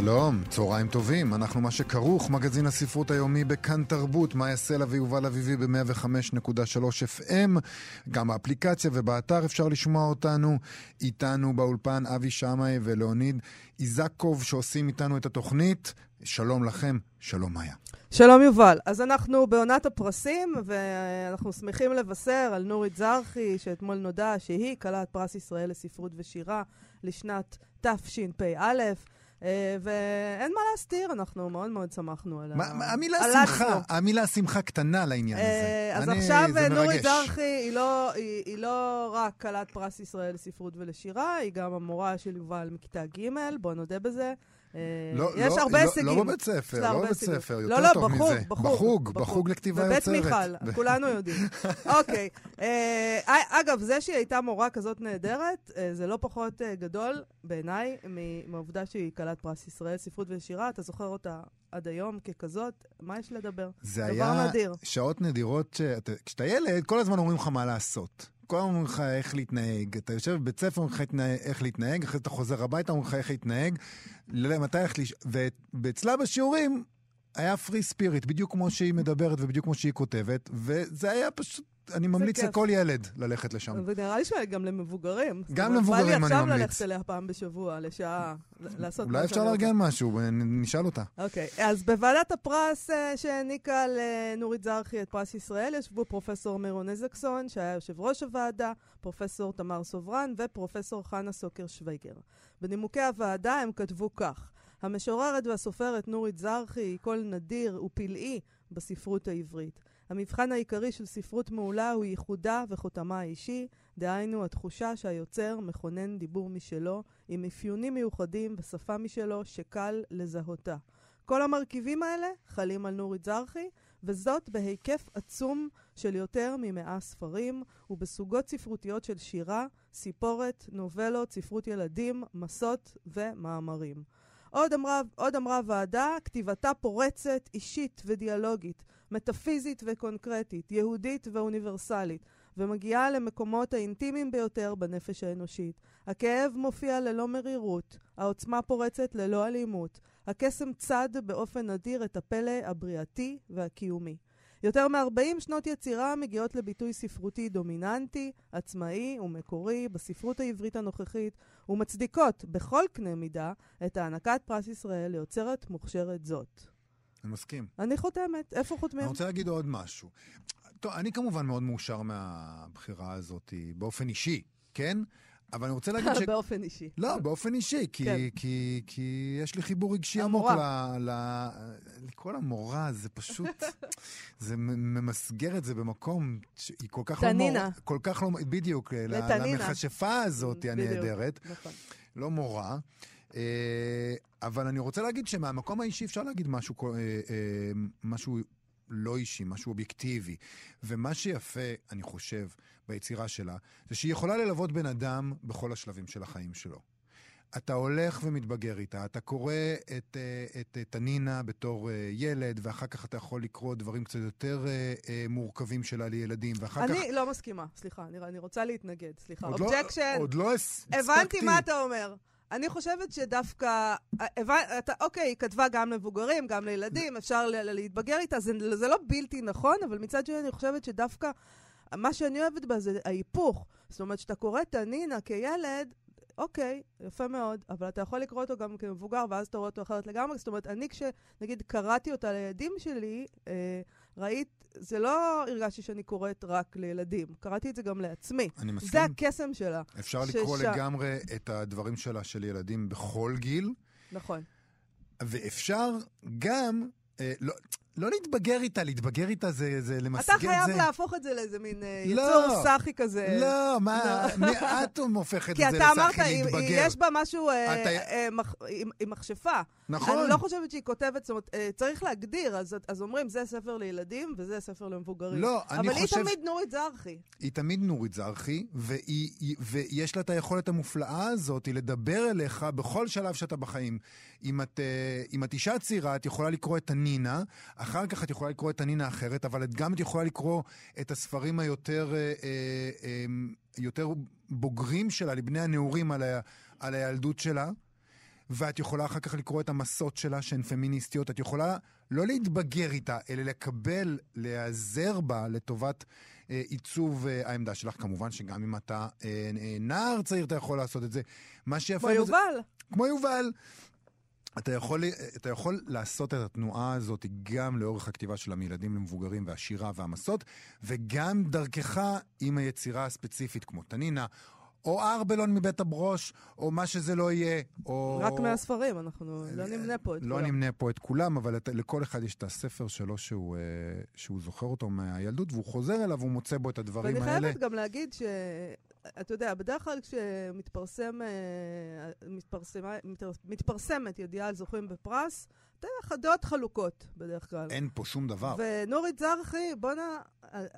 שלום, צהריים טובים, אנחנו מה שכרוך, מגזין הספרות היומי בכאן תרבות, מאיה סלע ויובל אביבי ב-105.3 FM, גם באפליקציה ובאתר אפשר לשמוע אותנו, איתנו באולפן אבי שמאי ולאוניד איזקוב שעושים איתנו את התוכנית. שלום לכם, שלום מאיה. שלום יובל. אז אנחנו בעונת הפרסים, ואנחנו שמחים לבשר על נורית זרחי, שאתמול נודע שהיא כלת פרס ישראל לספרות ושירה לשנת תשפ"א. אה, ואין מה להסתיר, אנחנו מאוד מאוד שמחנו על ה... המילה שמחה, המילה שמחה קטנה לעניין הזה. אה, אז עכשיו נורית זרחי היא לא, היא לא רק כלת פרס ישראל לספרות ולשירה, היא גם המורה של יובל מכיתה ג', בואו נודה בזה. אה, לא, יש לא, הרבה לא, הישגים. לא בבית ספר, לא בבית ספר, יותר לא, טוב בחוג, מזה. בחוג, בחוג, בחוג לכתיבה יוצרת. בבית מיכל, כולנו יודעים. אוקיי. אה, אגב, זה שהיא הייתה מורה כזאת נהדרת, אה, זה לא פחות גדול בעיניי מהעובדה שהיא כלת פרס ישראל, ספרות ושירה. אתה זוכר אותה עד היום ככזאת, מה יש לדבר? זה היה נדיר. שעות נדירות, כשאתה ילד, כל הזמן אומרים לך מה לעשות. כל הזמן אומרים לך איך להתנהג. אתה יושב בבית ספר, אומרים לך איך להתנהג, אחרי אתה חוזר הביתה, אומרים לך איך להתנהג, מתי איך לש... ואצלה בשיעורים היה פרי ספיריט, בדיוק כמו שהיא מדברת ובדיוק כמו שהיא כותבת, וזה היה פשוט אני ממליץ לכל ילד ללכת לשם. ונראה לי שגם למבוגרים. גם למבוגרים אני ממליץ. בא לי עכשיו ללכת אליה פעם בשבוע, לשעה, לעשות אולי אפשר לארגן משהו, נשאל אותה. אוקיי, אז בוועדת הפרס אה, שהעניקה לנורית זרחי את פרס ישראל, ישבו פרופסור מירון איזקסון, שהיה יושב ראש הוועדה, פרופסור תמר סוברן ופרופסור חנה סוקר שוויגר. בנימוקי הוועדה הם כתבו כך: המשוררת והסופרת נורית זרחי היא קול נדיר ופלאי בספרות העברית. המבחן העיקרי של ספרות מעולה הוא ייחודה וחותמה האישי, דהיינו התחושה שהיוצר מכונן דיבור משלו, עם אפיונים מיוחדים ושפה משלו שקל לזהותה. כל המרכיבים האלה חלים על נורית זרחי, וזאת בהיקף עצום של יותר ממאה ספרים, ובסוגות ספרותיות של שירה, סיפורת, נובלות, ספרות ילדים, מסות ומאמרים. עוד אמרה, עוד אמרה הוועדה, כתיבתה פורצת, אישית ודיאלוגית, מטאפיזית וקונקרטית, יהודית ואוניברסלית, ומגיעה למקומות האינטימיים ביותר בנפש האנושית. הכאב מופיע ללא מרירות, העוצמה פורצת ללא אלימות, הקסם צד באופן נדיר את הפלא הבריאתי והקיומי. יותר מ-40 שנות יצירה מגיעות לביטוי ספרותי דומיננטי, עצמאי ומקורי בספרות העברית הנוכחית, ומצדיקות בכל קנה מידה את הענקת פרס ישראל ליוצרת מוכשרת זאת. אני מסכים. אני חותמת. איפה חותמים? אני רוצה להגיד עוד משהו. טוב, אני כמובן מאוד מאושר מהבחירה הזאת באופן אישי, כן? אבל אני רוצה להגיד ש... באופן אישי. לא, באופן אישי, כי, כן. כי, כי יש לי חיבור רגשי עמוק ל... ל... לכל המורה, זה פשוט... זה ממסגר את זה במקום שהיא כל כך תנינה. לא מורה... כל כך לא... בדיוק, לתנינה. למכשפה הזאת הנהדרת. נכון. לא מורה. אה, אבל אני רוצה להגיד שמהמקום האישי אפשר להגיד משהו, אה, אה, משהו לא אישי, משהו אובייקטיבי. ומה שיפה, אני חושב, ביצירה שלה, זה שהיא יכולה ללוות בן אדם בכל השלבים של החיים שלו. אתה הולך ומתבגר איתה, אתה קורא את, את, את תנינה בתור ילד, ואחר כך אתה יכול לקרוא דברים קצת יותר מורכבים שלה לילדים, ואחר אני כך... אני לא מסכימה, סליחה, אני, אני רוצה להתנגד, סליחה. objection. לא, עוד לא הספקתי. הבנתי מה אתה אומר. אני חושבת שדווקא, אתה, אוקיי, היא כתבה גם למבוגרים, גם לילדים, אפשר להתבגר איתה, זה, זה לא בלתי נכון, אבל מצד שני אני חושבת שדווקא, מה שאני אוהבת בה זה ההיפוך. זאת אומרת, כשאתה קורא את הנינה כילד, אוקיי, יפה מאוד, אבל אתה יכול לקרוא אותו גם כמבוגר, ואז אתה רואה אותו אחרת לגמרי. זאת אומרת, אני כשנגיד קראתי אותה לילדים שלי, אה, ראית, זה לא הרגשתי שאני קוראת רק לילדים, קראתי את זה גם לעצמי. אני מסכים. זה הקסם שלה. אפשר שש... לקרוא לגמרי את הדברים שלה של ילדים בכל גיל. נכון. ואפשר גם, אה, לא, לא להתבגר איתה, להתבגר איתה זה, זה למסגר את זה. אתה חייב להפוך את זה לאיזה מין אה, לא, יצור סאחי כזה. לא, מה, לא. את הופכת את זה לסאחי להתבגר. כי אתה אמרת, יש בה משהו אה, אתה... אה, מח, עם, עם מכשפה. נכון. אני לא חושבת שהיא כותבת, זאת אומרת, אה, צריך להגדיר, אז, אז אומרים, זה ספר לילדים וזה ספר למבוגרים. לא, אני חושב... אבל היא תמיד נורית זרחי. היא תמיד נורית זרחי, והיא, ויש לה את היכולת המופלאה הזאת לדבר אליך בכל שלב שאתה בחיים. אם את, אה, אם את אישה צעירה, את יכולה לקרוא את הנינה, אחר כך את יכולה לקרוא את הנינה האחרת, אבל את גם את יכולה לקרוא את הספרים היותר אה, אה, יותר בוגרים שלה, לבני הנעורים על, ה, על הילדות שלה. ואת יכולה אחר כך לקרוא את המסות שלה שהן פמיניסטיות. את יכולה לא להתבגר איתה, אלא לקבל, להיעזר בה לטובת אה, עיצוב אה, העמדה שלך. כמובן שגם אם אתה אה, אה, נער צעיר, אתה יכול לעשות את זה. מה שיפה... כמו יובל. כמו יובל. אתה יכול, אתה יכול לעשות את התנועה הזאת גם לאורך הכתיבה שלה מילדים למבוגרים והשירה והמסות, וגם דרכך עם היצירה הספציפית כמו תנינה, או ארבלון מבית הברוש, או מה שזה לא יהיה, או... רק מהספרים, אנחנו לא נמנה פה את לא כולם. לא נמנה פה את כולם, אבל את, לכל אחד יש את הספר שלו שהוא, אה, שהוא זוכר אותו מהילדות, והוא חוזר אליו, והוא מוצא בו את הדברים ואני האלה. ואני חייבת גם להגיד ש... אתה יודע, בדרך כלל כשמתפרסם, אה, מתפרסמת ידיעה על זוכים בפרס, אתה יודע, דעות חלוקות בדרך כלל. אין פה שום דבר. ונורית זרחי, בואנה,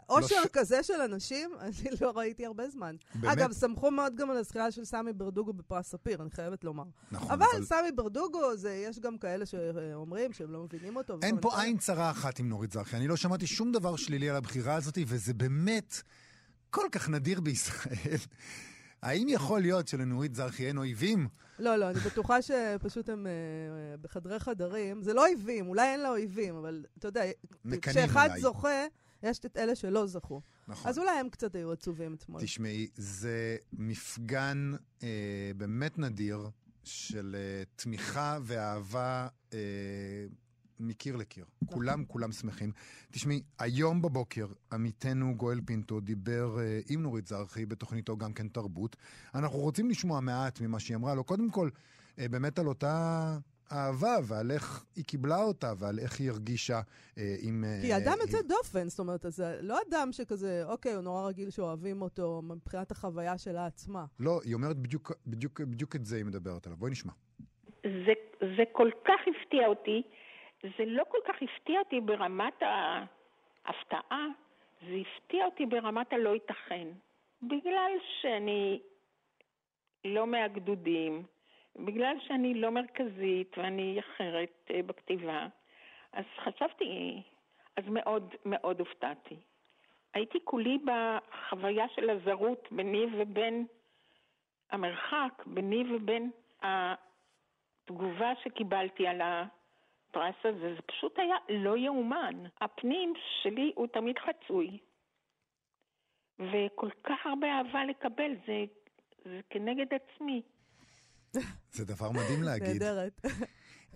אושר לא כזה של אנשים, אני לא ראיתי הרבה זמן. באמת? אגב, סמכו מאוד גם על הזכירה של סמי ברדוגו בפרס ספיר, אני חייבת לומר. נכון, אבל... אבל סמי ברדוגו, זה, יש גם כאלה שאומרים שהם לא מבינים אותו. אין פה עין צרה אחת עם נורית זרחי. אני לא שמעתי שום דבר שלילי על הבחירה הזאת, וזה באמת כל כך נדיר בישראל. האם יכול להיות שלנורית זרחי אין אויבים? לא, לא, אני בטוחה שפשוט הם uh, בחדרי חדרים. זה לא אויבים, אולי אין לה אויבים, אבל אתה יודע, כשאחד זוכה, יש את אלה שלא זכו. נכון. אז אולי הם קצת היו עצובים אתמול. תשמעי, זה מפגן אה, באמת נדיר של אה, תמיכה ואהבה אה, מקיר לקיר. נכון. כולם, כולם שמחים. תשמעי, היום בבוקר עמיתנו גואל פינטו דיבר uh, עם נורית זרחי בתוכניתו גם כן תרבות. אנחנו רוצים לשמוע מעט ממה שהיא אמרה לו. קודם כל, uh, באמת על אותה אהבה ועל איך היא קיבלה אותה ועל איך היא הרגישה uh, עם... כי היא אדם יוצא דופן, זאת אומרת, זה לא אדם שכזה, אוקיי, הוא נורא רגיל שאוהבים אותו מבחינת החוויה שלה עצמה. לא, היא אומרת בדיוק, בדיוק, בדיוק את זה היא מדברת עליו. בואי נשמע. זה, זה כל כך הפתיע אותי. זה לא כל כך הפתיע אותי ברמת ההפתעה, זה הפתיע אותי ברמת הלא ייתכן. בגלל שאני לא מהגדודים, בגלל שאני לא מרכזית ואני אחרת אה, בכתיבה, אז חשבתי, אז מאוד מאוד הופתעתי. הייתי כולי בחוויה של הזרות ביני ובין המרחק, ביני ובין התגובה שקיבלתי על ה... הפרס הזה, זה פשוט היה לא יאומן. הפנים שלי הוא תמיד חצוי, וכל כך הרבה אהבה לקבל, זה, זה כנגד עצמי. זה דבר מדהים להגיד. נהדרת.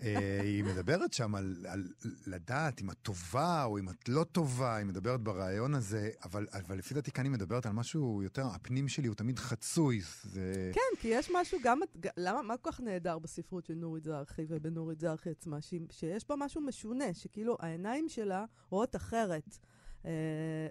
אה, היא מדברת שם על, על לדעת אם את טובה או אם את לא טובה, היא מדברת ברעיון הזה, אבל, אבל לפי דעתי כאן היא מדברת על משהו יותר, הפנים שלי הוא תמיד חצוי. זה... כן, כי יש משהו גם, למה, מה כל כך נהדר בספרות של נורית זרחי ובנורית זרחי עצמה, ש, שיש בה משהו משונה, שכאילו העיניים שלה רואות אחרת. Uh,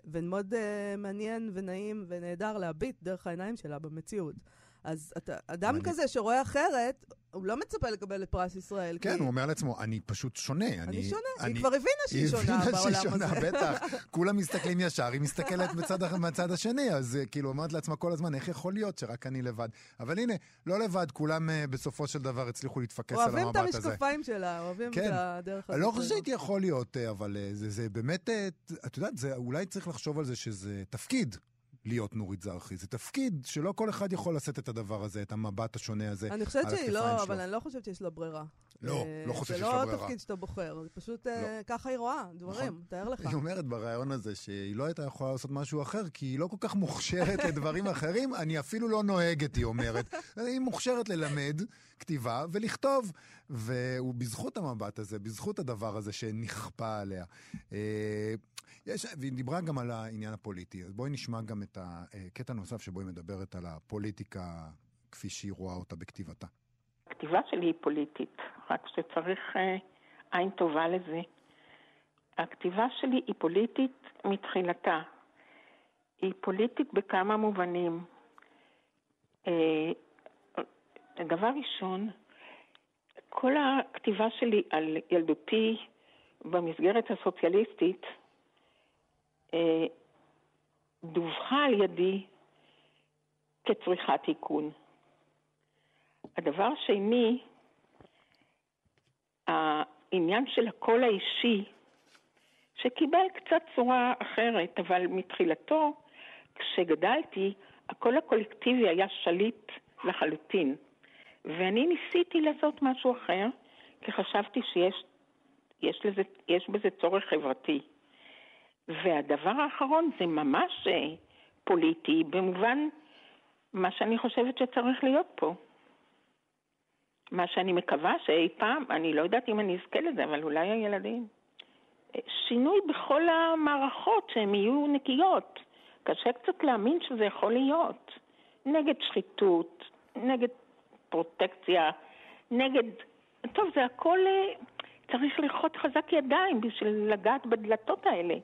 ומאוד uh, מעניין ונעים ונהדר להביט דרך העיניים שלה במציאות. אז אתה, אדם אני... כזה שרואה אחרת, הוא לא מצפה לקבל את פרס ישראל. כן, כי... הוא אומר לעצמו, אני פשוט שונה. אני, אני שונה, אני... היא כבר הבינה שהיא שונה בעולם הזה. היא הבינה שהיא שונה, בטח. כולם מסתכלים ישר, היא מסתכלת בצד, מהצד השני, אז אה, כאילו אומרת לעצמה כל הזמן, איך יכול להיות שרק אני לבד? אבל הנה, לא לבד, כולם uh, בסופו של דבר הצליחו להתפקס על המבט הזה. אוהבים את המשקפיים שלה, אוהבים כן. את הדרך הזאת. אני לא חושב שהייתי יכול להיות, אה, אבל זה, זה באמת, את יודעת, אולי צריך לחשוב על זה שזה תפקיד. להיות נורית זרחי. זה תפקיד שלא כל אחד יכול לשאת את הדבר הזה, את המבט השונה הזה אני חושבת שהיא לא, אבל אני לא חושבת שיש לה ברירה. לא, אה, לא חושב שיש לה ברירה. זה לא התפקיד שאתה בוחר, זה פשוט אה, לא. ככה היא רואה דברים, נכון. תאר לך. היא אומרת ברעיון הזה שהיא לא הייתה יכולה לעשות משהו אחר, כי היא לא כל כך מוכשרת לדברים אחרים, אני אפילו לא נוהגת, היא אומרת. היא מוכשרת ללמד כתיבה ולכתוב. והוא בזכות המבט הזה, בזכות הדבר הזה שנכפה עליה. אה, יש, והיא דיברה גם על העניין הפוליטי, אז בואי נשמע גם את הקטע נוסף שבו היא מדברת על הפוליטיקה כפי שהיא רואה אותה בכתיבתה. הכתיבה שלי היא פוליטית, רק שצריך אה, עין טובה לזה. הכתיבה שלי היא פוליטית מתחילתה. היא פוליטית בכמה מובנים. אה, דבר ראשון, כל הכתיבה שלי על ילדותי במסגרת הסוציאליסטית אה, דווחה על ידי כצריכת תיקון. הדבר השני, העניין של הקול האישי, שקיבל קצת צורה אחרת, אבל מתחילתו, כשגדלתי, הקול הקולקטיבי היה שליט לחלוטין. ואני ניסיתי לעשות משהו אחר, כי חשבתי שיש יש לזה, יש בזה צורך חברתי. והדבר האחרון זה ממש אה, פוליטי, במובן מה שאני חושבת שצריך להיות פה. מה שאני מקווה שאי פעם, אני לא יודעת אם אני אזכה לזה, אבל אולי הילדים. שינוי בכל המערכות, שהן יהיו נקיות. קשה קצת להאמין שזה יכול להיות. נגד שחיתות, נגד פרוטקציה, נגד... טוב, זה הכל... אה, צריך לרחוץ חזק ידיים בשביל לגעת בדלתות האלה.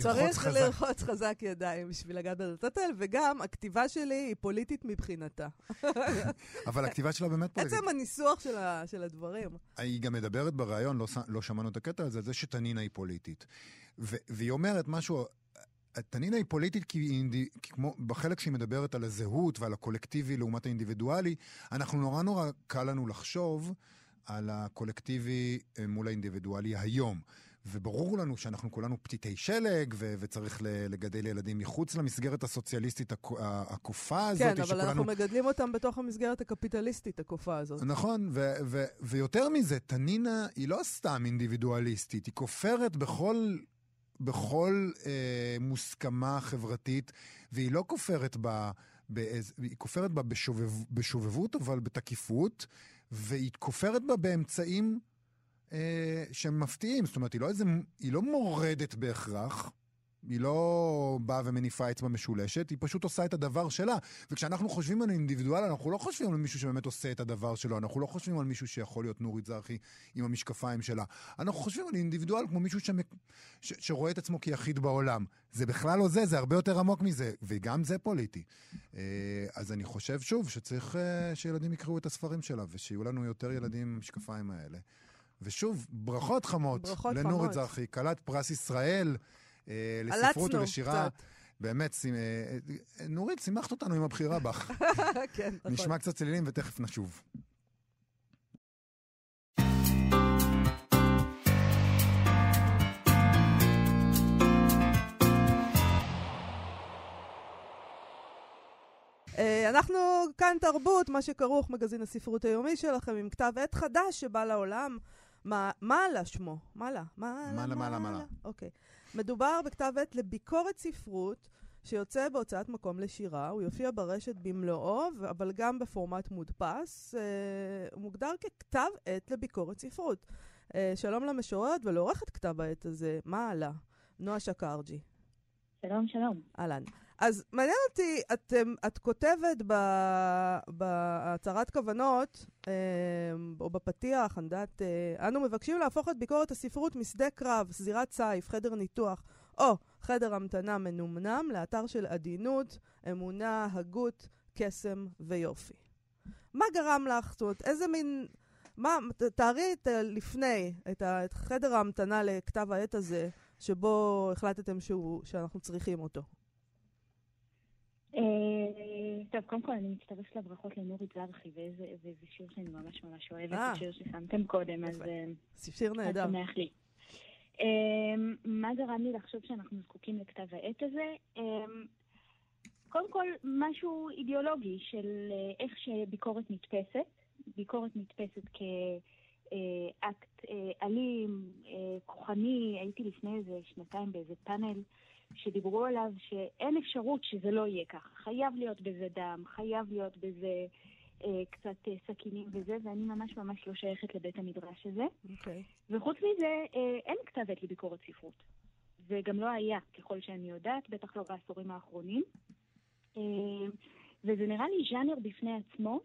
צריך לרחוץ חזק ידיים בשביל לגעת בדלתות האלה, וגם הכתיבה שלי היא פוליטית מבחינתה. אבל הכתיבה שלה באמת פוליטית. עצם הניסוח של, ה, של הדברים. היא גם מדברת בריאיון, לא, לא שמענו את הקטע הזה, זה שתנינה היא פוליטית. ו- והיא אומרת משהו, תנינה היא פוליטית כי, היא, כי כמו בחלק שהיא מדברת על הזהות ועל הקולקטיבי לעומת האינדיבידואלי, אנחנו נורא נורא קל לנו לחשוב על הקולקטיבי אה, מול האינדיבידואלי היום. וברור לנו שאנחנו כולנו פתיתי שלג, ו- וצריך לגדל ילדים מחוץ למסגרת הסוציאליסטית הכופה הזאת. כן, אבל שכולנו... אנחנו מגדלים אותם בתוך המסגרת הקפיטליסטית הכופה הזאת. נכון, ו- ו- ויותר מזה, תנינה היא לא סתם אינדיבידואליסטית, היא כופרת בכל... בכל אה, מוסכמה חברתית, והיא לא כופרת בה, באיז, היא כופרת בה בשובב, בשובבות, אבל בתקיפות, והיא כופרת בה באמצעים אה, שהם מפתיעים. זאת אומרת, היא לא, איזה, היא לא מורדת בהכרח. היא לא באה ומניפה אצבע משולשת, היא פשוט עושה את הדבר שלה. וכשאנחנו חושבים על אינדיבידואל, אנחנו לא חושבים על מישהו שבאמת עושה את הדבר שלו, אנחנו לא חושבים על מישהו שיכול להיות נורית זרחי עם המשקפיים שלה. אנחנו חושבים על אינדיבידואל כמו מישהו שמק... ש... שרואה את עצמו כיחיד בעולם. זה בכלל לא זה, זה הרבה יותר עמוק מזה, וגם זה פוליטי. אה, אז אני חושב שוב שצריך אה, שילדים יקראו את הספרים שלה, ושיהיו לנו יותר ילדים עם המשקפיים האלה. ושוב, ברכות חמות ברכות לנורית זרחי, כלת פרס ישראל אה, לספרות ולשירה. קצת. באמת, אה, אה, נורית, שימחת אותנו עם הבחירה בך. כן, נכון. נשמע קצת צלילים ותכף נשוב. אנחנו כאן תרבות, מה שכרוך, מגזין הספרות היומי שלכם, עם כתב עת חדש שבא לעולם. מה עלה שמו? מה עלה? מה עלה? מה עלה? מה עלה? אוקיי. מדובר בכתב עת לביקורת ספרות. שיוצא בהוצאת מקום לשירה, הוא יופיע ברשת במלואו, אבל גם בפורמט מודפס. אה, הוא מוגדר ככתב עת לביקורת ספרות. אה, שלום למשוררת ולעורכת כתב העת הזה, מה עלה? נועה שקרג'י. שלום, שלום. אהלן. אז מעניין אותי, את, את כותבת בהצהרת כוונות, אה, או בפתיח, אני יודעת, אה, אנו מבקשים להפוך את ביקורת הספרות משדה קרב, זירת צייף, חדר ניתוח, או חדר המתנה מנומנם לאתר של עדינות, אמונה, הגות, קסם ויופי. מה גרם לך, זאת אומרת, איזה מין... מה, תארי את לפני, את, ה, את חדר ההמתנה לכתב העת הזה, שבו החלטתם שהוא, שאנחנו צריכים אותו. אה, טוב, קודם כל אני מצטרפת לברכות לנורית זרחי, וזה שיר שאני ממש ממש אוהבת, אה. זה שיר ששמתם קודם, אז... אה, שיר נהדר. שמח לי. מה גרם לי לחשוב שאנחנו זקוקים לכתב העת הזה? קודם כל, משהו אידיאולוגי של איך שביקורת נתפסת. ביקורת נתפסת כאקט אלים, כוחני. הייתי לפני איזה שנתיים באיזה פאנל שדיברו עליו שאין אפשרות שזה לא יהיה ככה. חייב להיות בזה דם, חייב להיות בזה אה, קצת אה, סכינים וזה, ואני ממש ממש לא שייכת לבית המדרש הזה. Okay. אוקיי. וחוץ מזה, אה, אין כתבת לביקורת ספרות. וגם לא היה, ככל שאני יודעת, בטח לא בעשורים האחרונים. אה, וזה נראה לי ז'אנר בפני עצמו,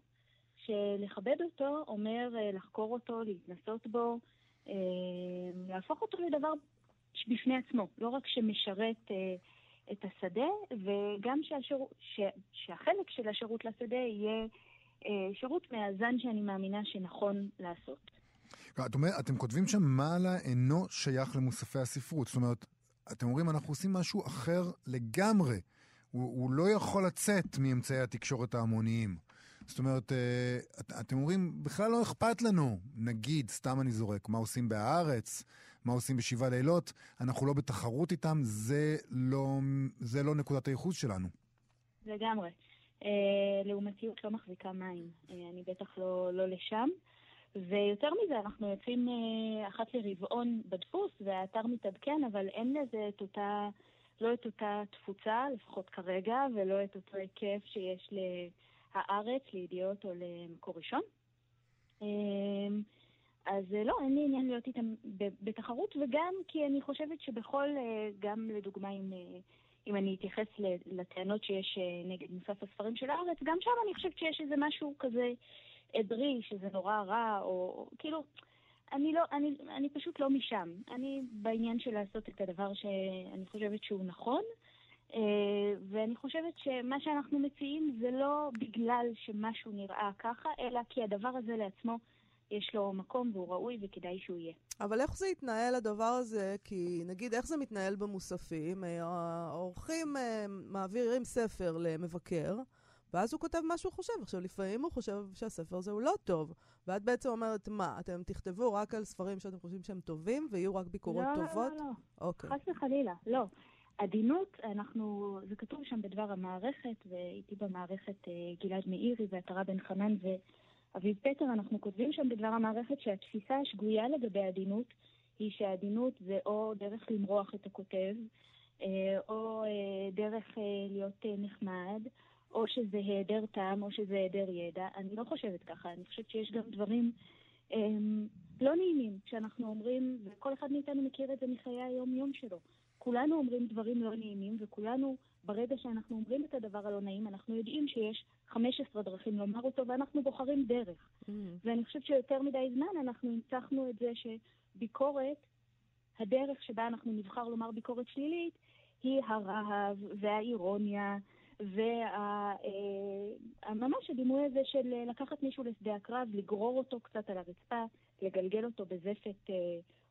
שלכבד אותו אומר אה, לחקור אותו, להתנסות בו, אה, להפוך אותו לדבר בפני עצמו, לא רק שמשרת אה, את השדה, וגם שהשיר, ש, שהחלק של השירות לשדה יהיה אה, שירות מאזן שאני מאמינה שנכון לעשות. את אומרת, אתם כותבים שם מעלה אינו שייך למוספי הספרות. זאת אומרת, אתם אומרים, אנחנו עושים משהו אחר לגמרי. הוא, הוא לא יכול לצאת מאמצעי התקשורת ההמוניים. זאת אומרת, אה, את, אתם אומרים, בכלל לא אכפת לנו, נגיד, סתם אני זורק, מה עושים בהארץ, מה עושים בשבעה לילות, אנחנו לא בתחרות איתם, זה לא, זה לא נקודת הייחוס שלנו. לגמרי. אה, לעומתיות לא מחזיקה מים. אה, אני בטח לא, לא לשם. ויותר מזה, אנחנו יוצאים אה, אחת לרבעון בדפוס, והאתר מתעדכן, אבל אין לזה את אותה, לא את אותה תפוצה, לפחות כרגע, ולא את אותו היקף שיש להארץ, לידיעות או למקור ראשון. אז לא, אין לי עניין להיות איתם בתחרות, וגם כי אני חושבת שבכל, גם לדוגמה עם... אם אני אתייחס לטענות שיש אה, נגד מוסף הספרים של הארץ, גם שם אני חושבת שיש איזה משהו כזה עדרי, שזה נורא רע, או כאילו, אני, לא, אני, אני פשוט לא משם. אני בעניין של לעשות את הדבר שאני חושבת שהוא נכון, אה, ואני חושבת שמה שאנחנו מציעים זה לא בגלל שמשהו נראה ככה, אלא כי הדבר הזה לעצמו יש לו מקום והוא ראוי וכדאי שהוא יהיה. אבל איך זה יתנהל הדבר הזה? כי נגיד, איך זה מתנהל במוספים? אה, האורחים אה, מעבירים ספר למבקר, ואז הוא כותב מה שהוא חושב. עכשיו, לפעמים הוא חושב שהספר הזה הוא לא טוב, ואת בעצם אומרת, מה, אתם תכתבו רק על ספרים שאתם חושבים שהם טובים, ויהיו רק ביקורות לא, טובות? לא, לא, לא. אוקיי. חס וחלילה, לא. עדינות, אנחנו, זה כתוב שם בדבר המערכת, ואיתי במערכת אה, גלעד מאירי ועטרה בן חנן, ו... אביב פטר, אנחנו כותבים שם בדבר המערכת שהתפיסה השגויה לגבי עדינות היא שעדינות זה או דרך למרוח את הכותב, אה, או אה, דרך אה, להיות נחמד, או שזה היעדר טעם, או שזה היעדר ידע. אני לא חושבת ככה, אני חושבת שיש גם דברים לא נעימים כשאנחנו אומרים, וכל אחד מאיתנו מכיר את זה מחיי היום-יום שלו. כולנו אומרים דברים לא נעימים, וכולנו, ברגע שאנחנו אומרים את הדבר הלא נעים, אנחנו יודעים שיש 15 דרכים לומר אותו, ואנחנו בוחרים דרך. Mm. ואני חושבת שיותר מדי זמן אנחנו הנצחנו את זה שביקורת, הדרך שבה אנחנו נבחר לומר ביקורת שלילית, היא הרהב והאירוניה וממש וה, הדימוי הזה של לקחת מישהו לשדה הקרב, לגרור אותו קצת על הרצפה, לגלגל אותו בזפת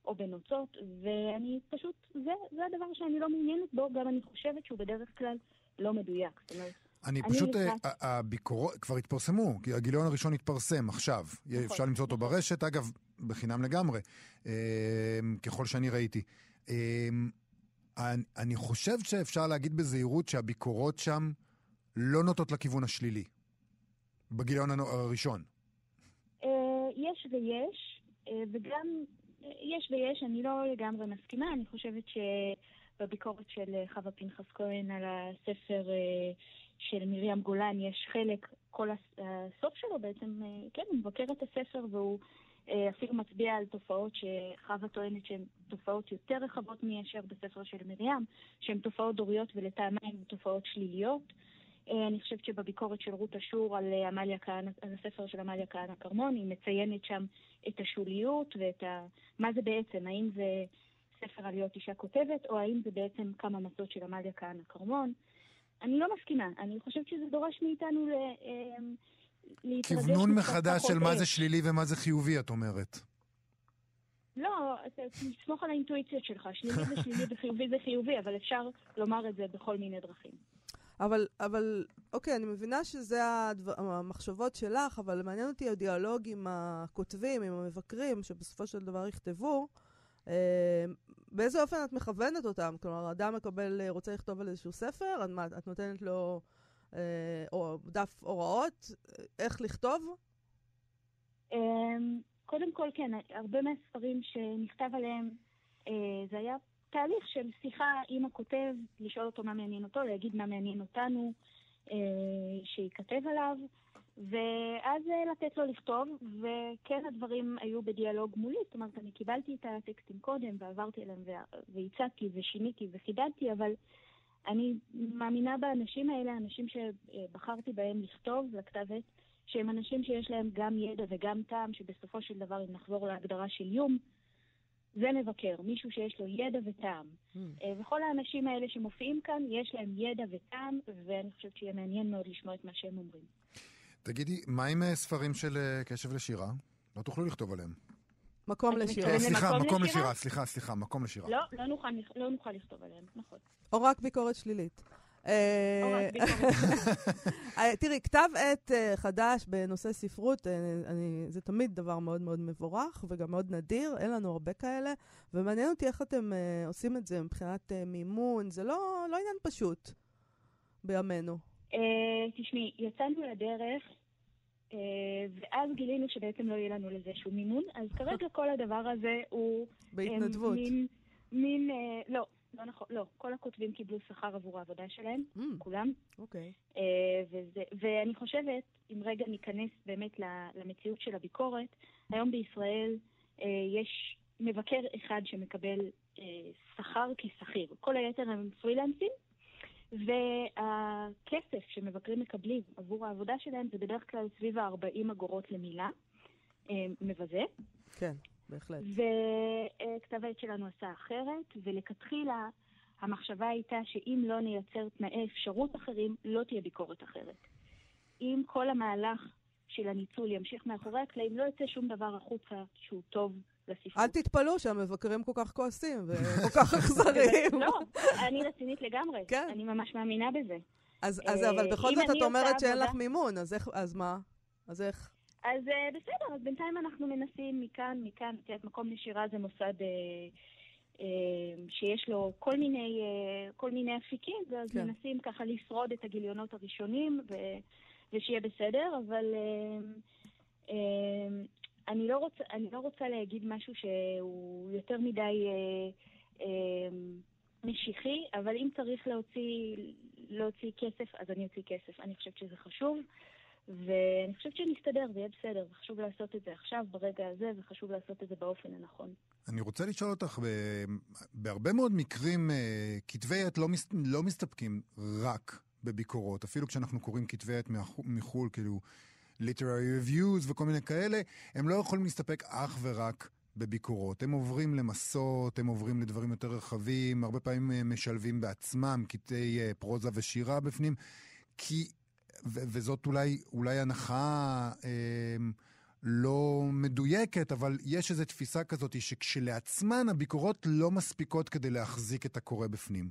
או בנוצות, ואני פשוט, זה, זה הדבר שאני לא מעוניינת בו, גם אני חושבת שהוא בדרך כלל לא מדויק. זאת אומרת, אני פשוט, אה, הביקורות כבר התפרסמו, כי הגיליון הראשון התפרסם עכשיו. נכון. אפשר למצוא אותו נכון. ברשת, אגב, בחינם לגמרי, אה, ככל שאני ראיתי. אה, אני חושב שאפשר להגיד בזהירות שהביקורות שם לא נוטות לכיוון השלילי, בגיליון הראשון. יש ויש, וגם יש ויש, אני לא לגמרי מסכימה, אני חושבת שבביקורת של חווה פנחס כהן על הספר אה, של מרים גולן יש חלק, כל הסוף שלו בעצם, אה, כן, הוא מבקר את הספר והוא אה, אפילו מצביע על תופעות שחווה טוענת שהן תופעות יותר רחבות מאשר בספר של מרים, שהן תופעות דוריות ולטעמה הן תופעות שליליות. אה, אני חושבת שבביקורת של רות אשור על, אה, עמליה כהנא, על הספר של עמליה כהנא כרמון, היא מציינת שם את השוליות ואת ה... מה זה בעצם, האם זה ספר על להיות אישה כותבת, או האם זה בעצם כמה מסות של עמליה כהנא כרמון. אני לא מסכימה, אני חושבת שזה דורש מאיתנו ל... אה, כוונון מחדש של מה זה שלילי ומה זה חיובי, את אומרת. לא, תסמוך על האינטואיציות שלך, שלילי זה שלילי וחיובי זה חיובי, אבל אפשר לומר את זה בכל מיני דרכים. אבל, אבל, אוקיי, אני מבינה שזה הדבר, המחשבות שלך, אבל מעניין אותי הדיאלוג עם הכותבים, עם המבקרים, שבסופו של דבר יכתבו. אה, באיזה אופן את מכוונת אותם? כלומר, אדם מקבל, רוצה לכתוב על איזשהו ספר, את, מה, את נותנת לו אה, או דף הוראות, איך לכתוב? אמ, קודם כל, כן, הרבה מהספרים שנכתב עליהם, אה, זה היה תהליך של שיחה עם הכותב, לשאול אותו מה מעניין אותו, להגיד מה מעניין אותנו, אה, שייכתב עליו, ואז אה, לתת לו לכתוב, וכן הדברים היו בדיאלוג מולי, זאת אומרת, אני קיבלתי את הטקסטים קודם ועברתי אליהם והצעתי ושיניתי וחידדתי, אבל אני מאמינה באנשים האלה, אנשים שבחרתי בהם לכתוב לכתב עת, שהם אנשים שיש להם גם ידע וגם טעם, שבסופו של דבר, אם נחזור להגדרה של איום, זה מבקר, מישהו שיש לו ידע וטעם. Mm. וכל האנשים האלה שמופיעים כאן, יש להם ידע וטעם, ואני חושבת שיהיה מעניין מאוד לשמוע את מה שהם אומרים. תגידי, מה עם ספרים של קשב לשירה? לא תוכלו לכתוב עליהם. מקום לשירה. סליחה, מקום לשירה, סליחה, סליחה, מקום לשירה. לא, לא נוכל, לא נוכל לכתוב עליהם, נכון. או רק ביקורת שלילית. אה, אה, תראי, כתב עת אה, חדש בנושא ספרות, זה תמיד דבר מאוד מאוד מבורך וגם מאוד נדיר, אין לנו הרבה כאלה, ומעניין אותי איך אתם עושים את זה מבחינת מימון, זה לא, לא עניין פשוט בימינו. תשמעי, יצאנו לדרך ואז גילינו שבעצם לא יהיה לנו לזה שום מימון, אז כרגע כל הדבר הזה הוא... בהתנדבות. מין, מין, לא, לא נכון, לא. כל הכותבים קיבלו שכר עבור העבודה שלהם, mm. כולם. אוקיי. Okay. אה, ואני חושבת, אם רגע ניכנס באמת למציאות של הביקורת, היום בישראל יש מבקר אחד שמקבל שכר כשכיר. כל היתר הם פרילנסים. והכסף שמבקרים מקבלים עבור העבודה שלהם זה בדרך כלל סביב ה-40 אגורות למילה, אה, מבזה. כן, בהחלט. וכתב העת שלנו עשה אחרת, ולכתחילה המחשבה הייתה שאם לא נייצר תנאי אפשרות אחרים, לא תהיה ביקורת אחרת. אם כל המהלך של הניצול ימשיך מאחורי הקלעים, לא יצא שום דבר החוצה שהוא טוב לספרות. אל תתפלאו שהמבקרים כל כך כועסים וכל כך אכזריים. לא, אני רצינית לגמרי. כן. אני ממש מאמינה בזה. אז, אז אבל בכל זאת את אומרת שאין לך מימון, אז איך, אז מה? אז איך? אז אה, בסדר, אז בינתיים אנחנו מנסים מכאן, מכאן, את יודעת, מקום נשירה זה מוסד אה, אה, שיש לו כל מיני, כל מיני אפיקים, ואז כן. מנסים ככה לשרוד את הגיליונות הראשונים, ו, ושיהיה בסדר, אבל אני לא, רוצה, אני לא רוצה להגיד משהו שהוא יותר מדי אה, אה, משיחי, אבל אם צריך להוציא, להוציא כסף, אז אני אוציא כסף. אני חושבת שזה חשוב, ואני חושבת שנסתדר, זה יהיה בסדר. חשוב לעשות את זה עכשיו, ברגע הזה, וחשוב לעשות את זה באופן הנכון. אני רוצה לשאול אותך, בהרבה מאוד מקרים אה, כתבי עת לא, מס, לא מסתפקים רק בביקורות, אפילו כשאנחנו קוראים כתבי עת מחו"ל, כאילו... literary reviews וכל מיני כאלה, הם לא יכולים להסתפק אך ורק בביקורות. הם עוברים למסות, הם עוברים לדברים יותר רחבים, הרבה פעמים הם משלבים בעצמם קטעי אה, פרוזה ושירה בפנים, כי, וזאת אולי, אולי הנחה אה, לא מדויקת, אבל יש איזו תפיסה כזאת שכשלעצמן הביקורות לא מספיקות כדי להחזיק את הקורא בפנים.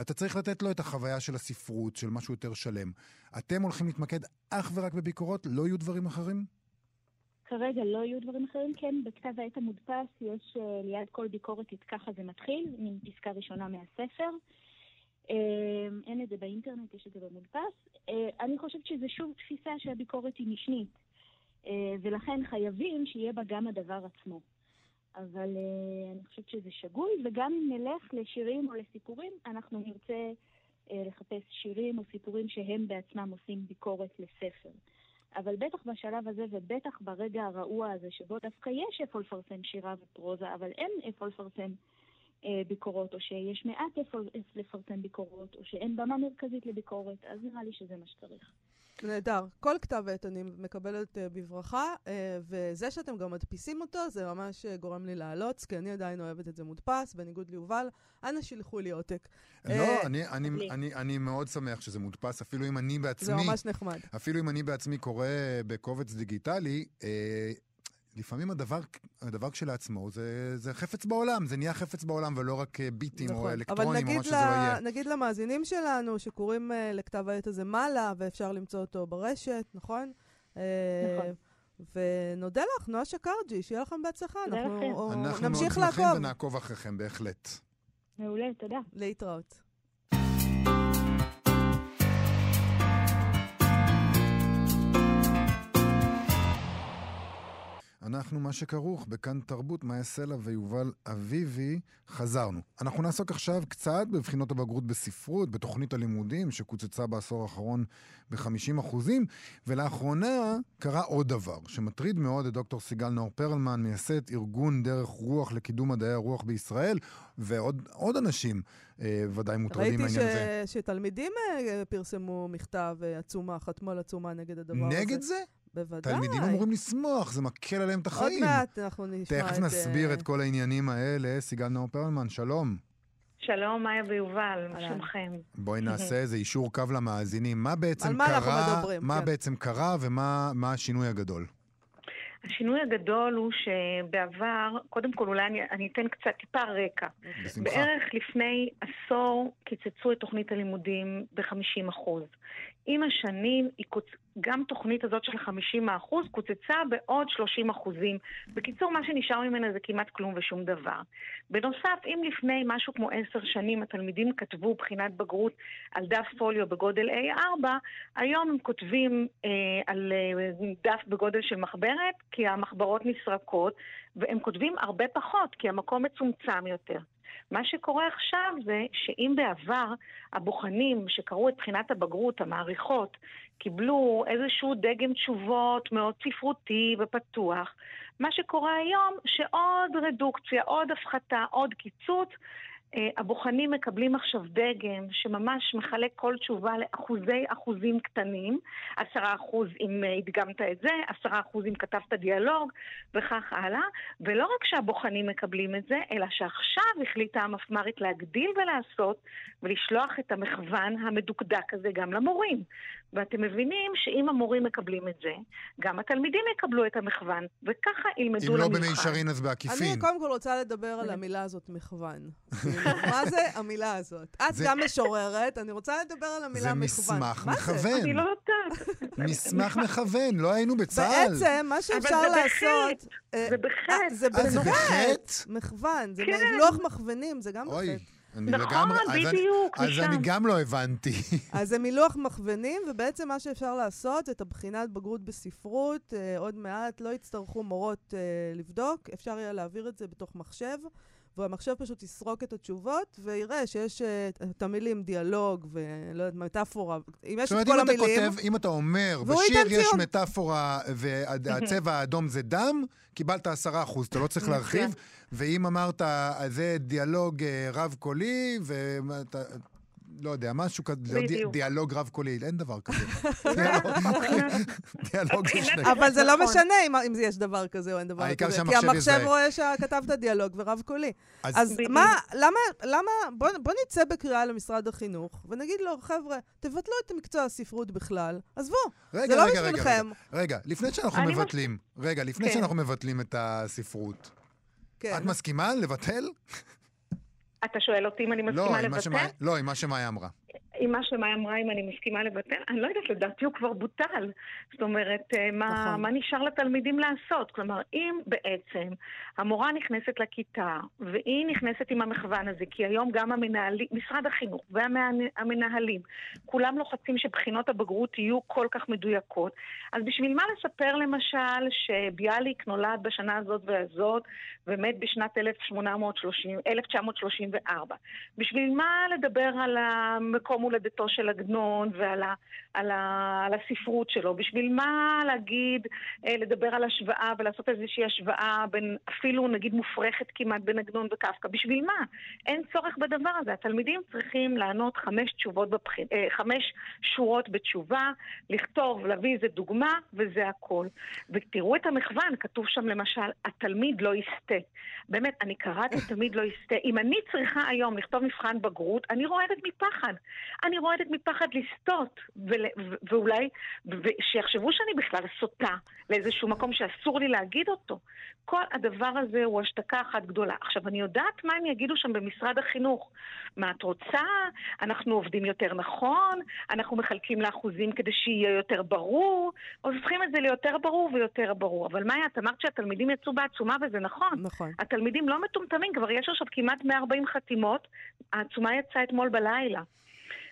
אתה צריך לתת לו את החוויה של הספרות, של משהו יותר שלם. אתם הולכים להתמקד אך ורק בביקורות? לא יהיו דברים אחרים? כרגע לא יהיו דברים אחרים. כן, בכתב העת המודפס יש uh, ליד כל ביקורת את ככה זה מתחיל, עם פסקה ראשונה מהספר. Uh, אין את זה באינטרנט, יש את זה במודפס. Uh, אני חושבת שזה שוב תפיסה שהביקורת היא משנית, uh, ולכן חייבים שיהיה בה גם הדבר עצמו. אבל uh, אני חושבת שזה שגוי, וגם אם נלך לשירים או לסיפורים, אנחנו נרצה לחפש שירים או סיפורים שהם בעצמם עושים ביקורת לספר. אבל בטח בשלב הזה, ובטח ברגע הרעוע הזה, שבו דווקא יש איפה לפרסם שירה ופרוזה, אבל אין איפה לפרסם ביקורות, או שיש מעט איפה לפרסם ביקורות, או שאין במה מרכזית לביקורת, אז נראה לי שזה מה שצריך. נהדר. כל כתב עת אני מקבלת uh, בברכה, uh, וזה שאתם גם מדפיסים אותו, זה ממש uh, גורם לי לעלות, כי אני עדיין אוהבת את זה מודפס, בניגוד ליובל. אנא שילחו לי עותק. לא, uh, אני, אני, אני, אני אני מאוד שמח שזה מודפס, אפילו אם אני בעצמי... זה ממש נחמד. אפילו אם אני בעצמי קורא בקובץ דיגיטלי, uh, לפעמים הדבר, הדבר כשלעצמו זה, זה חפץ בעולם, זה נהיה חפץ בעולם ולא רק אה, ביטים נכון. או אלקטרונים או מה שזה לא יהיה. נגיד למאזינים שלנו שקוראים uh, לכתב העת הזה מעלה, ואפשר למצוא אותו ברשת, נכון? אה, נכון. ונודה לך, נועה שקרג'י, שיהיה לכם בהצלחה. אנחנו, אנחנו נמשיך לעקוב. אנחנו מאוד שמחים ונעקוב אחריכם, בהחלט. מעולה, תודה. להתראות. אנחנו מה שכרוך בכאן תרבות, מאיה סלע ויובל אביבי, חזרנו. אנחנו נעסוק עכשיו קצת בבחינות הבגרות בספרות, בתוכנית הלימודים שקוצצה בעשור האחרון ב-50%, ולאחרונה קרה עוד דבר שמטריד מאוד את דוקטור סיגל נאור פרלמן, מייסד ארגון דרך רוח לקידום מדעי הרוח בישראל, ועוד אנשים אה, ודאי מוטרדים מהעניין הזה. ראיתי שתלמידים אה, פרסמו מכתב, אה, עצומה, חתמו על עצומה נגד הדבר נגד הזה. נגד זה? בוודאי. תלמידים אמורים לשמוח, זה מקל עליהם את החיים. עוד מעט אנחנו נשמע את... תכף נסביר את כל העניינים האלה. סיגל נאור פרלמן, שלום. שלום, מאיה ויובל, מה שלומכם? בואי נעשה איזה אישור קו למאזינים. מה בעצם מה קרה, מה כן. בעצם קרה ומה השינוי הגדול? השינוי הגדול הוא שבעבר, קודם כל אולי אני, אני אתן קצת טיפה רקע. בשמחה. בערך לפני עשור קיצצו את תוכנית הלימודים ב-50%. עם השנים גם תוכנית הזאת של 50% קוצצה בעוד 30%. בקיצור, מה שנשאר ממנה זה כמעט כלום ושום דבר. בנוסף, אם לפני משהו כמו עשר שנים התלמידים כתבו בחינת בגרות על דף פוליו בגודל A4, היום הם כותבים אה, על אה, דף בגודל של מחברת, כי המחברות נסרקות, והם כותבים הרבה פחות, כי המקום מצומצם יותר. מה שקורה עכשיו זה שאם בעבר הבוחנים שקראו את בחינת הבגרות, המעריכות, קיבלו איזשהו דגם תשובות מאוד ספרותי ופתוח, מה שקורה היום שעוד רדוקציה, עוד הפחתה, עוד קיצוץ, הבוחנים מקבלים עכשיו דגם שממש מחלק כל תשובה לאחוזי אחוזים קטנים, עשרה אחוז אם אה, הדגמת את זה, עשרה אחוז אם כתבת דיאלוג וכך הלאה, ולא רק שהבוחנים מקבלים את זה, אלא שעכשיו החליטה המפמ"רית להגדיל ולעשות ולשלוח את המכוון המדוקדק הזה גם למורים. ואתם מבינים שאם המורים מקבלים את זה, גם התלמידים יקבלו את המכוון, וככה ילמדו למבחן. אם לא במישרין אז בעקיפין. אני קודם כל רוצה לדבר על המילה הזאת, מכוון. מה זה המילה הזאת? את גם משוררת, אני רוצה לדבר על המילה מכוון. זה מסמך מכוון. אני לא יודעת. מסמך מכוון, לא היינו בצה"ל. בעצם, מה שאפשר לעשות... זה בחטא. זה בחטא. מכוון, זה כן. לוח מכוונים, זה גם בחטא. אני נכון, לגמרי, בדיוק, אז, אז אני גם לא הבנתי. אז זה מילוח מכוונים, ובעצם מה שאפשר לעשות, את הבחינת בגרות בספרות, אה, עוד מעט לא יצטרכו מורות אה, לבדוק, אפשר יהיה להעביר את זה בתוך מחשב. והמחשב פשוט יסרוק את התשובות, ויראה שיש uh, את המילים דיאלוג ולא יודעת, מטאפורה, אם יש את כל המילים... זאת אומרת, אם אתה כותב, אם אתה אומר, בשיר יש ציון. מטאפורה והצבע האדום זה דם, קיבלת עשרה אחוז, אתה לא צריך להרחיב. ואם אמרת, זה דיאלוג אה, רב-קולי, ואתה... לא יודע, משהו כזה, לא דיאלוג רב-קולי, אין דבר כזה. דיאלוג של שני. אבל זה לא נכון. משנה אם יש דבר כזה או אין דבר כזה. כי המחשב רואה שכתבת דיאלוג ורב-קולי. אז מה, למה, בוא נצא בקריאה למשרד החינוך, ונגיד לו, חבר'ה, תבטלו את מקצוע הספרות בכלל, עזבו, זה לא בשבילכם. רגע, לפני שאנחנו מבטלים, רגע, לפני כן. שאנחנו מבטלים את הספרות, כן. את מסכימה לבטל? אתה שואל אותי אם אני לא, מסכימה לא, לבטל? שמה, לא, עם מה שמאי אמרה. עם מה שמאי אמרה, אם אני מסכימה לבטל, אני לא יודעת, לדעתי הוא כבר בוטל. זאת אומרת, אה, מה, נכון. מה נשאר לתלמידים לעשות? כלומר, אם בעצם המורה נכנסת לכיתה, והיא נכנסת עם המכוון הזה, כי היום גם המנהלים, משרד החינוך והמנהלים, כולם לוחצים שבחינות הבגרות יהיו כל כך מדויקות, אז בשביל מה לספר למשל שביאליק נולד בשנה הזאת והזאת, ומת בשנת 1830, 1934? בשביל מה לדבר על המקום הולדתו של עגנון ועל ה, על ה, על הספרות שלו. בשביל מה להגיד, אה, לדבר על השוואה ולעשות איזושהי השוואה בין, אפילו נגיד מופרכת כמעט בין עגנון וקפקא? בשביל מה? אין צורך בדבר הזה. התלמידים צריכים לענות חמש תשובות, בבח... אה, חמש שורות בתשובה, לכתוב, להביא איזה דוגמה, וזה הכל. ותראו את המחוון, כתוב שם למשל, התלמיד לא יסטה. באמת, אני קראתי תלמיד לא יסטה. אם אני צריכה היום לכתוב מבחן בגרות, אני רועדת מפחד. אני רועדת מפחד לסטות, ואולי, שיחשבו שאני בכלל סוטה לאיזשהו מקום שאסור לי להגיד אותו. כל הדבר הזה הוא השתקה אחת גדולה. עכשיו, אני יודעת מה הם יגידו שם במשרד החינוך. מה את רוצה? אנחנו עובדים יותר נכון, אנחנו מחלקים לאחוזים כדי שיהיה יותר ברור, הופכים את זה ליותר ברור ויותר ברור. אבל מאיה, את אמרת שהתלמידים יצאו בעצומה וזה נכון. נכון. התלמידים לא מטומטמים, כבר יש עכשיו כמעט 140 חתימות, העצומה יצאה אתמול בלילה.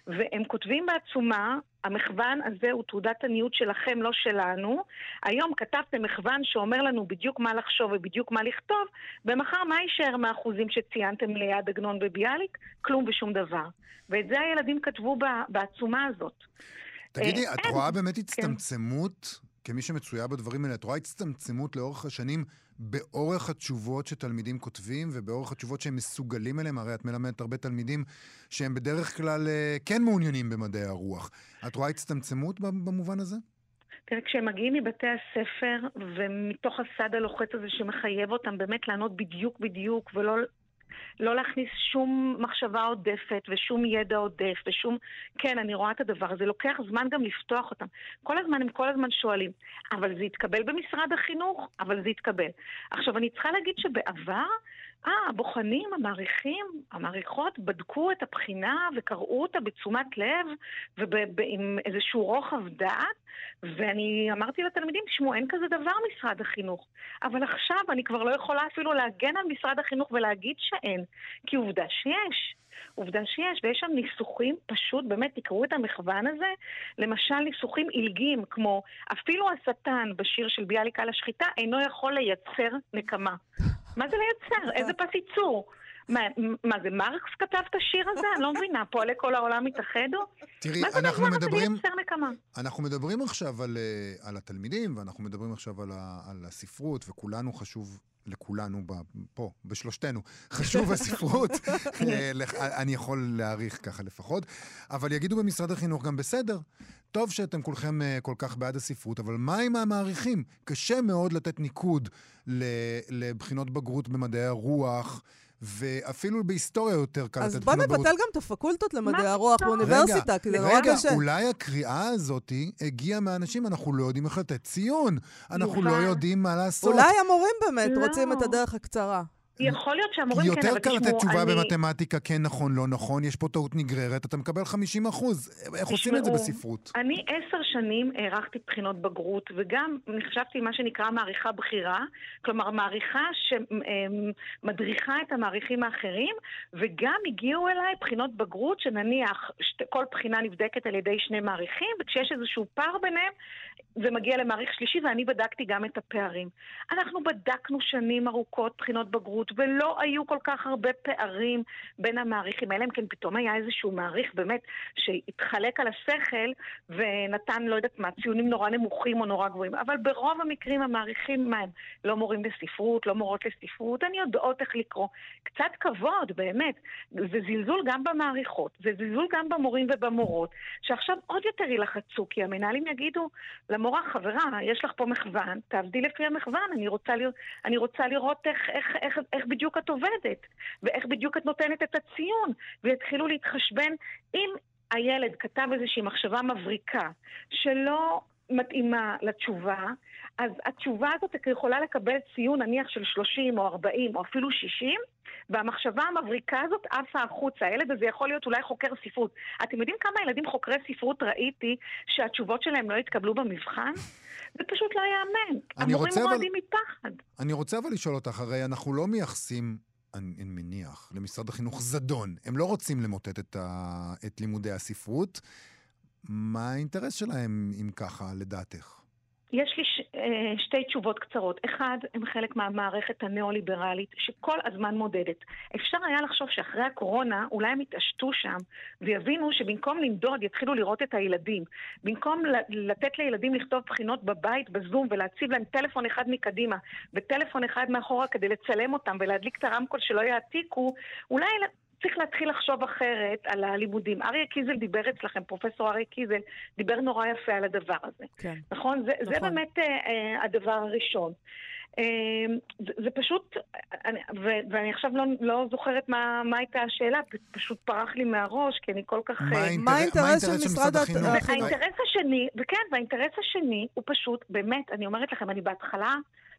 והם כותבים בעצומה, המחוון הזה הוא תעודת עניות שלכם, לא שלנו. היום כתבתם מחוון שאומר לנו בדיוק מה לחשוב ובדיוק מה לכתוב, ומחר מה יישאר מהאחוזים שציינתם ליד עגנון וביאליק? כלום ושום דבר. ואת זה הילדים כתבו בעצומה הזאת. תגידי, את רואה באמת כן. הצטמצמות, כמי שמצויה בדברים האלה, את רואה הצטמצמות לאורך השנים באורך התשובות שתלמידים כותבים ובאורך התשובות שהם מסוגלים אליהם, הרי את מלמדת הרבה תלמידים שהם בדרך כלל אה, כן מעוניינים במדעי הרוח. את רואה הצטמצמות במובן הזה? תראה, כשהם מגיעים מבתי הספר, ומתוך הסד הלוחץ הזה שמחייב אותם באמת לענות בדיוק בדיוק, ולא לא להכניס שום מחשבה עודפת ושום ידע עודף ושום... כן, אני רואה את הדבר הזה. לוקח זמן גם לפתוח אותם. כל הזמן הם כל הזמן שואלים, אבל זה יתקבל במשרד החינוך? אבל זה יתקבל. עכשיו, אני צריכה להגיד שבעבר... אה, הבוחנים, המעריכים, המעריכות, בדקו את הבחינה וקראו אותה בתשומת לב ועם איזשהו רוחב דעת, ואני אמרתי לתלמידים, תשמעו, אין כזה דבר משרד החינוך. אבל עכשיו אני כבר לא יכולה אפילו להגן על משרד החינוך ולהגיד שאין, כי עובדה שיש. עובדה שיש, ויש שם ניסוחים, פשוט, באמת, תקראו את המחוון הזה, למשל ניסוחים עילגים, כמו אפילו השטן בשיר של ביאליק על השחיטה אינו יכול לייצר נקמה. מה זה לייצר? איזה פס ייצור? מה, מה זה, מרקס כתב את השיר הזה? אני לא מבינה, פועלי כל העולם התאחדו? תראי, אנחנו מדברים... אנחנו מדברים עכשיו על, אה, על התלמידים, ואנחנו מדברים עכשיו על, ה, על הספרות, וכולנו חשוב לכולנו פה, בשלושתנו, חשוב הספרות, אה, אני יכול להעריך ככה לפחות, אבל יגידו במשרד החינוך גם בסדר, טוב שאתם כולכם אה, כל כך בעד הספרות, אבל מה עם המעריכים? קשה מאוד לתת ניקוד לבחינות בגרות במדעי הרוח. ואפילו בהיסטוריה יותר קל. אז בוא נבטל גם את הפקולטות למדעי הרוח באוניברסיטה, כי זה נורא קשה. רגע, אולי הקריאה הזאת הגיעה מאנשים, אנחנו לא יודעים איך לתת ציון, אנחנו לא יודעים מה לעשות. אולי המורים באמת לא. רוצים את הדרך הקצרה. יכול להיות שהמורים כן, יותר קל לתת תשובה אני... במתמטיקה, כן נכון, לא נכון, יש פה טעות נגררת, אתה מקבל 50 אחוז. איך תשמעו, עושים את זה בספרות? אני עשר שנים הערכתי בחינות בגרות, וגם נחשבתי מה שנקרא מעריכה בכירה, כלומר מעריכה שמדריכה את המעריכים האחרים, וגם הגיעו אליי בחינות בגרות שנניח כל בחינה נבדקת על ידי שני מעריכים, וכשיש איזשהו פער ביניהם, זה מגיע למעריך שלישי, ואני בדקתי גם את הפערים. אנחנו בדקנו שנים ארוכות בחינות בגרות, ולא היו כל כך הרבה פערים בין המעריכים, אלא אם כן פתאום היה איזשהו מעריך באמת שהתחלק על השכל ונתן, לא יודעת מה, ציונים נורא נמוכים או נורא גבוהים. אבל ברוב המקרים המעריכים, מה הם? לא מורים לספרות, לא מורות לספרות, הן יודעות איך לקרוא. קצת כבוד, באמת. זה זלזול גם במעריכות, זה זלזול גם במורים ובמורות, שעכשיו עוד יותר יילחצו, כי המנהלים יגידו, למורה, חברה, יש לך פה מחוון, תעבדי לפי המחוון, אני רוצה, לראות, אני רוצה לראות איך, איך, איך, איך בדיוק את עובדת, ואיך בדיוק את נותנת את הציון, ויתחילו להתחשבן אם הילד כתב איזושהי מחשבה מבריקה שלא מתאימה לתשובה, אז התשובה הזאת יכולה לקבל ציון נניח של 30 או 40 או אפילו 60, והמחשבה המבריקה הזאת עפה החוצה. הילד הזה יכול להיות אולי חוקר ספרות. אתם יודעים כמה ילדים חוקרי ספרות ראיתי שהתשובות שלהם לא התקבלו במבחן? זה פשוט לא ייאמן. המורים רועדים אבל... מפחד. אני רוצה אבל לשאול אותך, הרי אנחנו לא מייחסים אני, אני מניח, למשרד החינוך זדון. הם לא רוצים למוטט את, ה, את לימודי הספרות. מה האינטרס שלהם, אם ככה, לדעתך? יש לי ש... אה, שתי תשובות קצרות. אחד, הם חלק מהמערכת הניאו-ליברלית שכל הזמן מודדת. אפשר היה לחשוב שאחרי הקורונה אולי הם יתעשתו שם ויבינו שבמקום למדוד יתחילו לראות את הילדים. במקום לתת לילדים לכתוב בחינות בבית, בזום, ולהציב להם טלפון אחד מקדימה וטלפון אחד מאחורה כדי לצלם אותם ולהדליק את הרמקול שלא יעתיקו, אולי צריך להתחיל לחשוב אחרת על הלימודים. אריה קיזל דיבר אצלכם, פרופסור אריה קיזל, דיבר נורא יפה על הדבר הזה. כן. נכון? זה, נכון. זה באמת אה, אה, הדבר הראשון. אה, זה, זה פשוט, אני, ו, ואני עכשיו לא, לא זוכרת מה, מה הייתה השאלה, פשוט פרח לי מהראש, כי אני כל כך... מה, אה, מה האינטרס של משרד החינוך? האינטרס השני, וכן, והאינטרס השני הוא פשוט, באמת, אני אומרת לכם, אני בהתחלה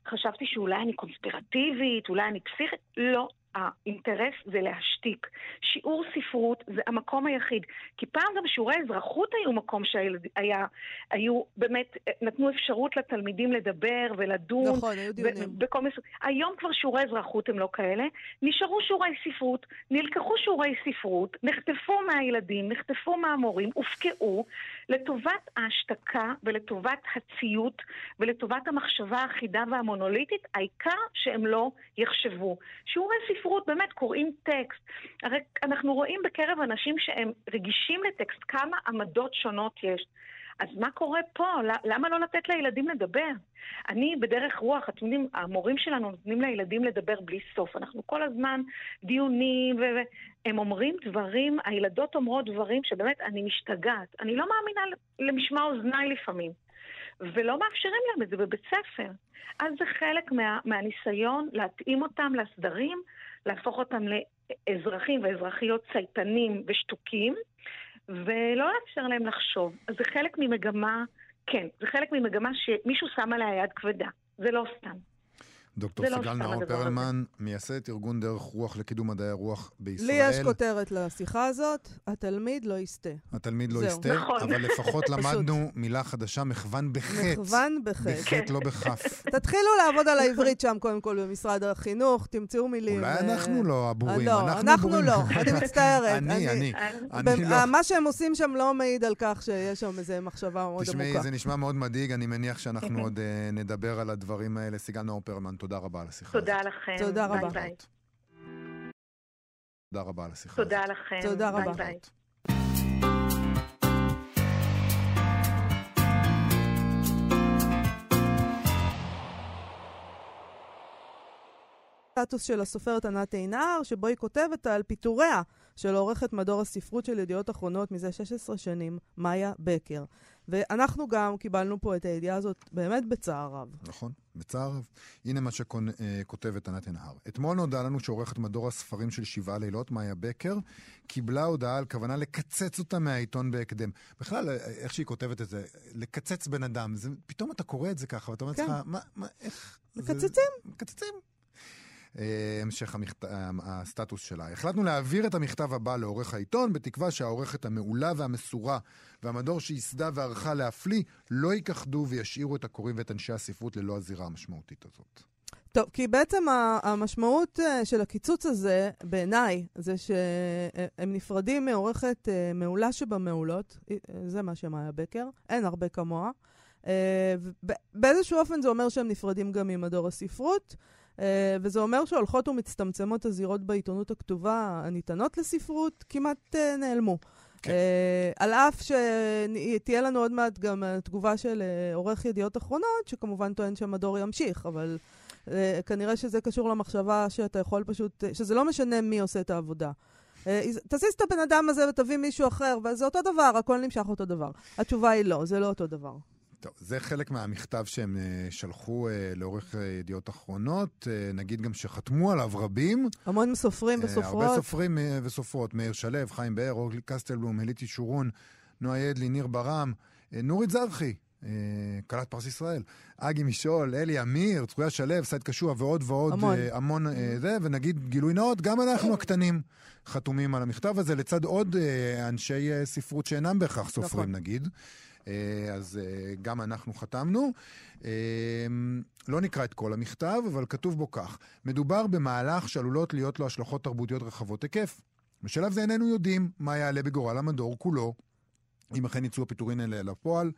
חשבתי שאולי אני קונספירטיבית, אולי אני פסיכית, לא. האינטרס זה להשתיק. שיעור ספרות זה המקום היחיד. כי פעם גם שיעורי אזרחות היו מקום שהיה, היו באמת, נתנו אפשרות לתלמידים לדבר ולדון. נכון, היו דיונים. בכל מס... היום כבר שיעורי אזרחות הם לא כאלה. נשארו שיעורי ספרות, נלקחו שיעורי ספרות, נחטפו מהילדים, נחטפו מהמורים, הופקעו לטובת ההשתקה ולטובת הציות ולטובת המחשבה האחידה והמונוליטית, העיקר שהם לא יחשבו. שיעורי ספרות... ספרות, באמת, קוראים טקסט. הרי אנחנו רואים בקרב אנשים שהם רגישים לטקסט כמה עמדות שונות יש. אז מה קורה פה? למה לא לתת לילדים לדבר? אני בדרך רוח, אתם יודעים, המורים שלנו נותנים לילדים לדבר בלי סוף. אנחנו כל הזמן דיונים, והם אומרים דברים, הילדות אומרות דברים שבאמת, אני משתגעת. אני לא מאמינה למשמע אוזניי לפעמים. ולא מאפשרים להם את זה בבית ספר. אז זה חלק מה, מהניסיון להתאים אותם לסדרים, להפוך אותם לאזרחים ואזרחיות צייתנים ושתוקים, ולא לאפשר להם לחשוב. אז זה חלק ממגמה, כן, זה חלק ממגמה שמישהו שם עליה יד כבדה. זה לא סתם. דוקטור סיגל נאור פרלמן, מייסדת ארגון דרך רוח לקידום מדעי הרוח בישראל. לי יש כותרת לשיחה הזאת, התלמיד לא יסטה. התלמיד לא יסטה, נכון. אבל לפחות למדנו מילה חדשה, מחוון בחטא. מחוון בחטא. בחטא, לא בכף. תתחילו לעבוד על העברית שם, קודם כל, במשרד החינוך, תמצאו מילים. אולי אנחנו לא הבורים, לא, אנחנו לא, אני מצטערת. אני, אני, אני לא. מה שהם עושים שם לא מעיד על כך שיש שם איזו מחשבה מאוד עמוקה. תשמעי, זה נשמע מאוד מדאיג, אני מניח שאנחנו עוד אה, נדבר על הדברים האלה. סיגל נאור פרלמן, תודה רבה על השיחה. תודה לכם. תודה רבה. ביי תודה רבה על השיחה. תודה לכם. תודה רבה. ביי. סטטוס של הסופרת ענת עינר, שבו היא כותבת על פיטוריה של עורכת מדור הספרות של ידיעות אחרונות מזה 16 שנים, מאיה בקר. ואנחנו גם קיבלנו פה את הידיעה הזאת באמת בצער רב. נכון, בצער רב. הנה מה שכותבת ענת עינהר. אתמול נודע לנו שעורכת מדור הספרים של שבעה לילות, מאיה בקר, קיבלה הודעה על כוונה לקצץ אותה מהעיתון בהקדם. בכלל, איך שהיא כותבת את זה, לקצץ בן אדם, זה, פתאום אתה קורא את זה ככה, ואתה אומר כן. לעצמך, מה, מה, איך... מקצצים. מקצצים. אה, המשך המכת... אה, הסטטוס שלה. החלטנו להעביר את המכתב הבא לעורך העיתון, בתקווה שהעורכת המעולה והמסורה והמדור שייסדה וערכה להפליא לא ייכחדו וישאירו את הקוראים ואת אנשי הספרות ללא הזירה המשמעותית הזאת. טוב, כי בעצם המשמעות אה, של הקיצוץ הזה, בעיניי, זה שהם נפרדים מעורכת מעולה שבמעולות, זה מה שמאיה בקר, אין הרבה כמוה. באיזשהו אופן זה אומר שהם נפרדים גם ממדור הספרות. Uh, וזה אומר שהולכות ומצטמצמות הזירות בעיתונות הכתובה הניתנות לספרות, כמעט uh, נעלמו. כן. Uh, על אף שתהיה לנו עוד מעט גם תגובה של uh, עורך ידיעות אחרונות, שכמובן טוען שהמדור ימשיך, אבל uh, כנראה שזה קשור למחשבה שאתה יכול פשוט, שזה לא משנה מי עושה את העבודה. תזיז את הבן אדם הזה ותביא מישהו אחר, וזה אותו דבר, הכל נמשך אותו דבר. התשובה היא לא, זה לא אותו דבר. טוב, זה חלק מהמכתב שהם uh, שלחו uh, לאורך uh, ידיעות אחרונות. נגיד גם שחתמו עליו רבים. המון סופרים וסופרות. הרבה סופרים וסופרות. מאיר שלו, חיים באר, אורלי קסטלבלום, הליטי שורון, נועה ידלי, ניר ברם, נורית זרחי, כלת פרס ישראל, אגי משול, אלי אמיר, צרויה שלו, סייד קשוע ועוד ועוד. המון. המון זה, ונגיד גילוי נאות, גם אנחנו הקטנים חתומים על המכתב הזה, לצד עוד אנשי ספרות שאינם בהכרח סופרים, נכון. נגיד. אה, אז אה, גם אנחנו חתמנו. אה, לא נקרא את כל המכתב, אבל כתוב בו כך: מדובר במהלך שעלולות להיות לו השלכות תרבותיות רחבות היקף. בשלב זה איננו יודעים מה יעלה בגורל המדור כולו, אם אכן יצאו הפיטורין האלה לפועל.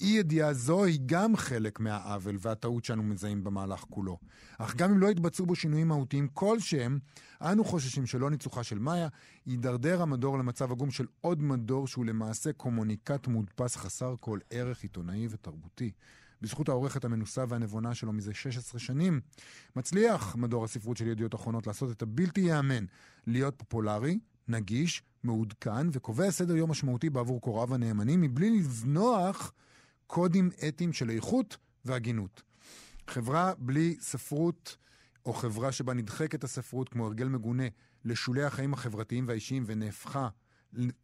אי ידיעה זו היא גם חלק מהעוול והטעות שאנו מזהים במהלך כולו. אך גם אם לא יתבצעו בו שינויים מהותיים כלשהם, אנו חוששים שללא ניצוחה של מאיה, יידרדר המדור למצב עגום של עוד מדור שהוא למעשה קומוניקט מודפס חסר כל ערך עיתונאי ותרבותי. בזכות העורכת המנוסה והנבונה שלו מזה 16 שנים, מצליח מדור הספרות של ידיעות אחרונות לעשות את הבלתי ייאמן, להיות פופולרי, נגיש, מעודכן וקובע סדר יום משמעותי בעבור קוראיו הנאמנים מבלי לזנוח קודים אתיים של איכות והגינות. חברה בלי ספרות, או חברה שבה נדחקת הספרות כמו הרגל מגונה לשולי החיים החברתיים והאישיים ונהפכה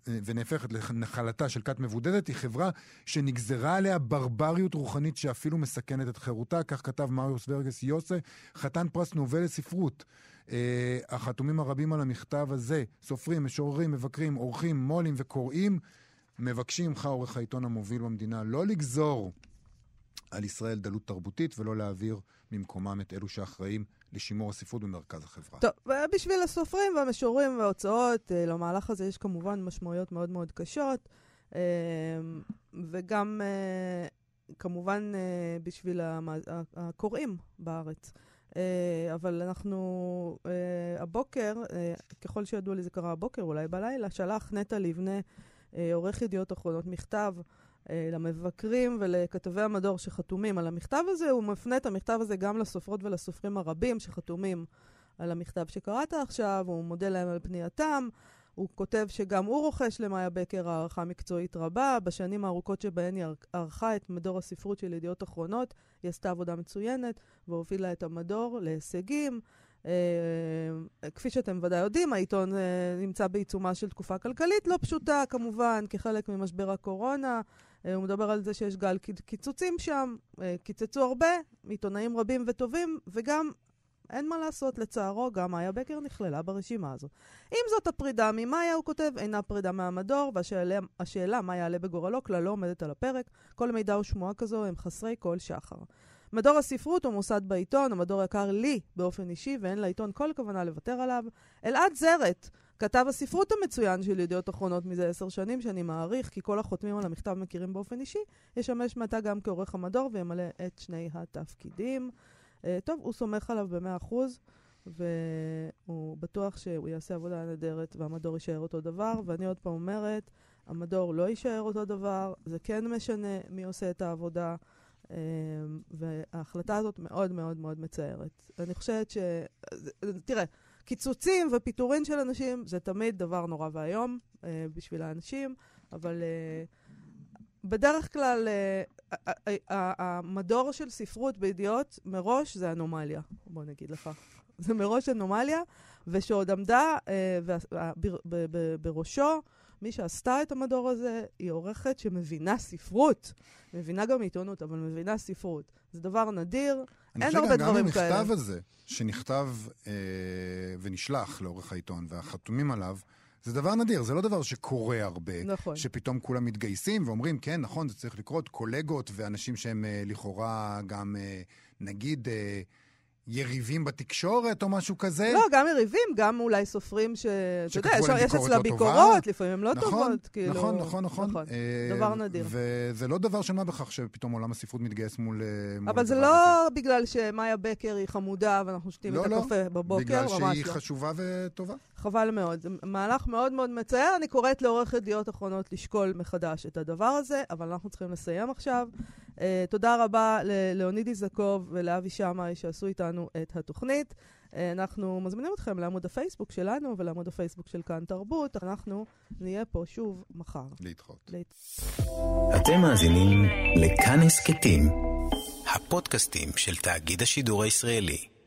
ונהפכת לנחלתה של כת מבודדת, היא חברה שנגזרה עליה ברבריות רוחנית שאפילו מסכנת את חירותה, כך כתב מריוס ורגס יוסה, חתן פרס נובל לספרות. Uh, החתומים הרבים על המכתב הזה, סופרים, משוררים, מבקרים, עורכים, מו"לים וקוראים, מבקשים ממך, עורך העיתון המוביל במדינה, לא לגזור על ישראל דלות תרבותית ולא להעביר ממקומם את אלו שאחראים לשימור הספרות במרכז החברה. טוב, ובשביל הסופרים והמשוררים וההוצאות, אה, למהלך הזה יש כמובן משמעויות מאוד מאוד קשות, אה, וגם אה, כמובן בשביל הקוראים בארץ. אבל אנחנו, הבוקר, ככל שידוע לי זה קרה הבוקר, אולי בלילה, שלח נטע לבנה עורך ידיעות אחרונות מכתב אה, למבקרים ולכתבי המדור שחתומים על המכתב הזה. הוא מפנה את המכתב הזה גם לסופרות ולסופרים הרבים שחתומים על המכתב שקראת עכשיו, הוא מודה להם על פנייתם. הוא כותב שגם הוא רוכש למאיה בקר הערכה מקצועית רבה. בשנים הארוכות שבהן היא ערכה את מדור הספרות של ידיעות אחרונות, היא עשתה עבודה מצוינת והובילה את המדור להישגים. Uh, כפי שאתם ודאי יודעים, העיתון uh, נמצא בעיצומה של תקופה כלכלית לא פשוטה, כמובן, כחלק ממשבר הקורונה. Uh, הוא מדבר על זה שיש גל קיצוצים שם, קיצצו הרבה, עיתונאים רבים וטובים, וגם אין מה לעשות, לצערו, גם מאיה בקר נכללה ברשימה הזו. עם זאת, הפרידה ממאיה, הוא כותב, אינה פרידה מהמדור, והשאלה מה יעלה בגורלו כלל לא עומדת על הפרק. כל מידע או שמועה כזו הם חסרי כל שחר. מדור הספרות הוא מוסד בעיתון, המדור יקר לי באופן אישי, ואין לעיתון כל כוונה לוותר עליו. אלעד זרת, כתב הספרות המצוין של ידיעות אחרונות מזה עשר שנים, שאני מעריך, כי כל החותמים על המכתב מכירים באופן אישי, ישמש מעתה גם כעורך המדור וימלא את שני התפקידים. Uh, טוב, הוא סומך עליו במאה אחוז, והוא בטוח שהוא יעשה עבודה נהדרת והמדור יישאר אותו דבר, ואני עוד פעם אומרת, המדור לא יישאר אותו דבר, זה כן משנה מי עושה את העבודה. Um, וההחלטה הזאת מאוד מאוד מאוד מצערת. אני חושבת ש... תראה, קיצוצים ופיטורין של אנשים זה תמיד דבר נורא ואיום uh, בשביל האנשים, אבל uh, בדרך כלל uh, המדור של ספרות בידיעות מראש זה אנומליה, בוא נגיד לך. זה מראש אנומליה, ושעוד עמדה בראשו מי שעשתה את המדור הזה היא עורכת שמבינה ספרות. מבינה גם עיתונות, אבל מבינה ספרות. זה דבר נדיר, אין הרבה דברים כאלה. אני חושב שגם המכתב הזה, שנכתב אה, ונשלח לעורך העיתון, והחתומים עליו, זה דבר נדיר, זה לא דבר שקורה הרבה. נכון. שפתאום כולם מתגייסים ואומרים, כן, נכון, זה צריך לקרות, קולגות ואנשים שהם אה, לכאורה גם, אה, נגיד... אה, יריבים בתקשורת או משהו כזה? לא, גם יריבים, גם אולי סופרים ש... אתה יודע, יש, אצלה לא ביקורות, לפעמים הן לא נכון, טובות. כאילו... נכון, נכון, נכון. נכון. אה, דבר נדיר. וזה לא דבר של מה בכך שפתאום עולם הספרות מתגייס מול... אה, מול אבל זה לא הזה. בגלל שמאיה בקר היא חמודה ואנחנו שותים לא, את לא. הקפה לא. בבוקר, ממש לא. בגלל שהיא חשובה וטובה. חבל מאוד. זה מהלך מאוד מאוד מצער. אני קוראת לעורך ידיעות אחרונות לשקול מחדש את הדבר הזה, אבל אנחנו צריכים לסיים עכשיו. Uh, תודה רבה ללאוניד איזקוב ולאבי שמאי שעשו איתנו את התוכנית. Uh, אנחנו מזמינים אתכם לעמוד הפייסבוק שלנו ולעמוד הפייסבוק של כאן תרבות. אנחנו נהיה פה שוב מחר. להתחאות. להת... אתם מאזינים לכאן הסכתים, הפודקאסטים של תאגיד השידור הישראלי.